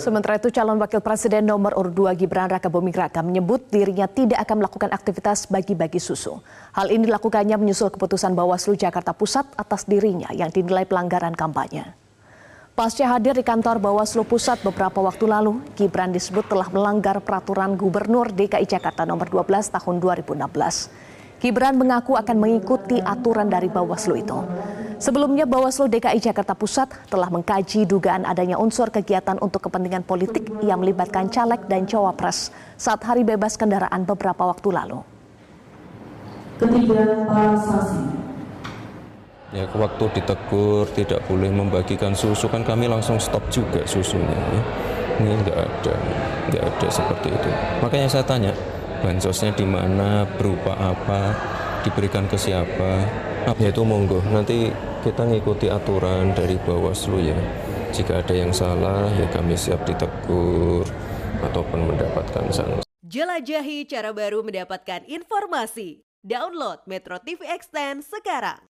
Sementara itu calon wakil presiden nomor urut 2 Gibran Raka Buming Raka menyebut dirinya tidak akan melakukan aktivitas bagi-bagi susu. Hal ini dilakukannya menyusul keputusan Bawaslu Jakarta Pusat atas dirinya yang dinilai pelanggaran kampanye. Pasca hadir di kantor Bawaslu Pusat beberapa waktu lalu, Gibran disebut telah melanggar peraturan Gubernur DKI Jakarta nomor 12 tahun 2016. Gibran mengaku akan mengikuti aturan dari Bawaslu itu. Sebelumnya Bawaslu DKI Jakarta Pusat telah mengkaji dugaan adanya unsur kegiatan untuk kepentingan politik yang melibatkan caleg dan cawapres saat hari bebas kendaraan beberapa waktu lalu. Ketiga, Sasi. Ya, waktu ditegur tidak boleh membagikan susu kan kami langsung stop juga susunya. Ya. Ini enggak ada, enggak ada seperti itu. Makanya saya tanya, bansosnya di mana, berupa apa, diberikan ke siapa, ya itu monggo. Nanti kita ngikuti aturan dari Bawaslu ya. Jika ada yang salah ya kami siap ditegur ataupun mendapatkan sanksi. Jelajahi cara baru mendapatkan informasi. Download Metro TV Extend sekarang.